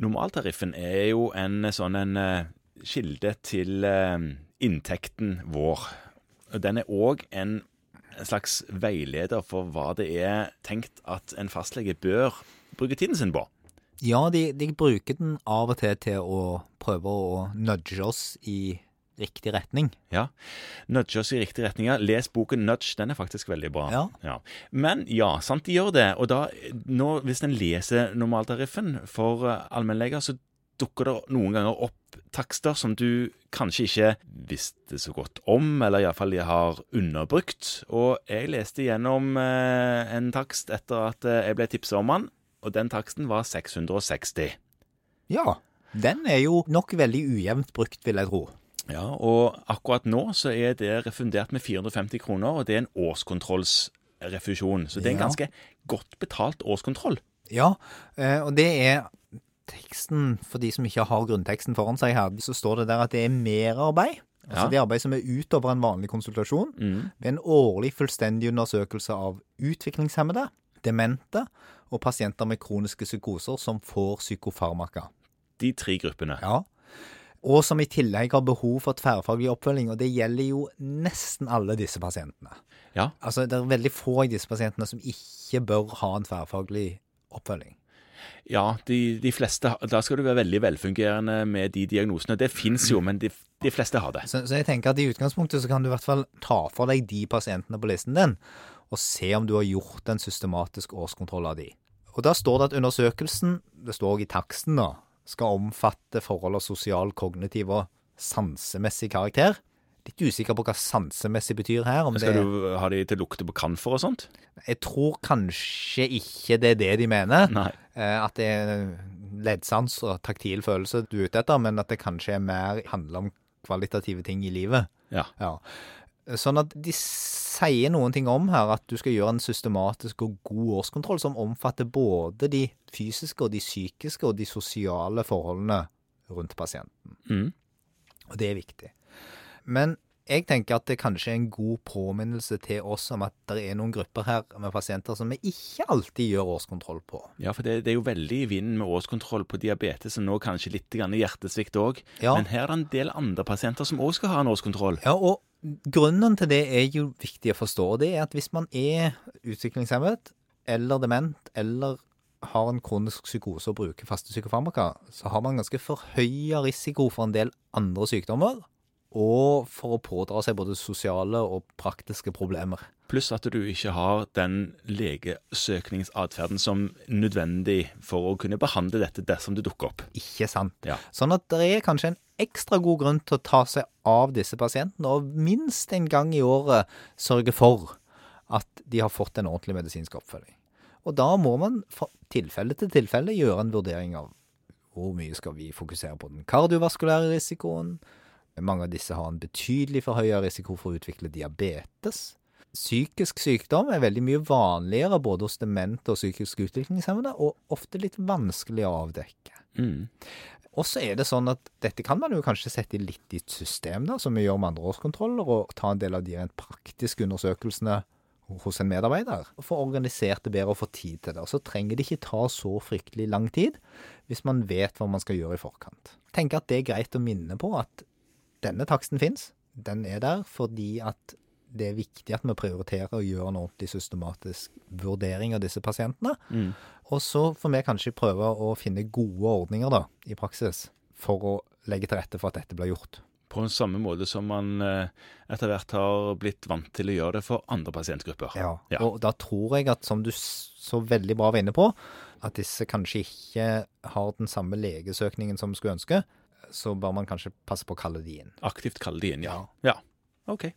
Normaltariffen er jo en sånn en eh, kilde til eh, inntekten vår. Den er òg en slags veileder for hva det er tenkt at en fastlege bør bruke tiden sin på. Ja, de, de bruker den av og til til å prøve å nudge oss i riktig retning. Ja. Nudge oss i riktig retning. ja. Les boken 'Nudge'. Den er faktisk veldig bra. Ja. Men ja, sant, de gjør det. Og da, nå, hvis en leser normaltariffen for eh, allmennleger, så dukker det noen ganger opp takster som du kanskje ikke visste så godt om, eller iallfall de har underbrukt. Og jeg leste gjennom eh, en takst etter at eh, jeg ble tipsa om den, og den taksten var 660. Ja. Den er jo nok veldig ujevnt brukt, vil jeg tro. Ja, og akkurat nå så er det refundert med 450 kroner, og det er en årskontrollsrefusjon. Så det er en ganske godt betalt årskontroll. Ja, eh, og det er teksten, for de som ikke har grunnteksten foran seg her, så står det der at det er merarbeid. Altså Ja. det arbeid som er utover en vanlig konsultasjon. Ved en årlig fullstendig undersøkelse av utviklingshemmede, demente og pasienter med kroniske psykoser som får psykofarmaka. De tre gruppene. Ja. Og som i tillegg har behov for tverrfaglig oppfølging, og det gjelder jo nesten alle disse pasientene. Ja, Altså, det er veldig få av disse pasientene som ikke bør ha en tverrfaglig oppfølging. ja de, de fleste Da skal du være veldig velfungerende med de diagnosene. Det fins jo, men de, de fleste har det. Så, så jeg tenker at i utgangspunktet så kan du i hvert fall ta for deg de pasientene på listen din, og se om du har gjort en systematisk årskontroll av de. Og da står det at undersøkelsen, det står i taksten da, skal omfatte forhold av sosial, kognitiv og sansemessig karakter. Litt usikker på hva sansemessig betyr her. Om Skal det, du ha de til lukte på kamfer og sånt? Jeg tror kanskje ikke det er det de mener. Nei. Eh, At det er leddsans og taktil følelse du er ute etter, men at det kanskje er mer handler om kvalitative ting i livet. Ja. Ja. Sånn at de sier noen ting om her at du skal gjøre en systematisk og god årskontroll som omfatter både de fysiske og de psykiske og de sosiale forholdene rundt pasienten. Mm. Og det er viktig. Men jeg tenker at det kanskje er en god påminnelse til oss om at det er noen grupper her med pasienter som vi ikke alltid gjør årskontroll på. Ja, for det, det er jo veldig i vinden med årskontroll på diabetes, og nå kanskje litt grann hjertesvikt òg. Ja. Men her er det en del andre pasienter som òg skal ha en årskontroll. Ja, og grunnen til det er jo viktig å forstå. og Det er at hvis man er utviklingshemmet eller dement eller har en kronisk psykose og bruker faste psykofarmaka, så har man ganske forhøya risiko for en del andre sykdommer, og for å pådra seg både sosiale og praktiske problemer. Pluss at du ikke har den legesøkningsatferden som er nødvendig for å kunne behandle dette dersom det dukker opp. Ikke sant? Ja. Sånn at det er kanskje en ekstra god grunn til å ta seg av disse pasientene, og minst en gang i året sørge for at de har fått en ordentlig medisinsk oppfølging. Og da må man fra tilfelle til tilfelle gjøre en vurdering av hvor mye skal vi fokusere på den kardiovaskulære risikoen. Mange av disse har en betydelig forhøya risiko for å utvikle diabetes. Psykisk sykdom er veldig mye vanligere både hos demente og psykisk utviklingshemmede, og ofte litt vanskelig å avdekke. Mm. Og så er det sånn at dette kan man jo kanskje sette litt i et system, da, som vi gjør med andre årskontroller, og ta en del av de rent praktiske undersøkelsene hos en medarbeider. Og få organisert det bedre og få tid til det. Og så trenger det ikke ta så fryktelig lang tid, hvis man vet hva man skal gjøre i forkant. Tenker at det er greit å minne på at denne taksten fins. Den er der fordi at det er viktig at vi prioriterer å gjøre en ordentlig systematisk vurdering av disse pasientene. Mm. Og så får vi kanskje prøve å finne gode ordninger da, i praksis for å legge til rette for at dette blir gjort. På samme måte som man eh, etter hvert har blitt vant til å gjøre det for andre pasientgrupper. Ja. Og da tror jeg at, som du så veldig bra var inne på, at disse kanskje ikke har den samme legesøkningen som vi skulle ønske, så bør man kanskje passe på å kalle de inn. Aktivt kalle de inn, ja. ja. OK.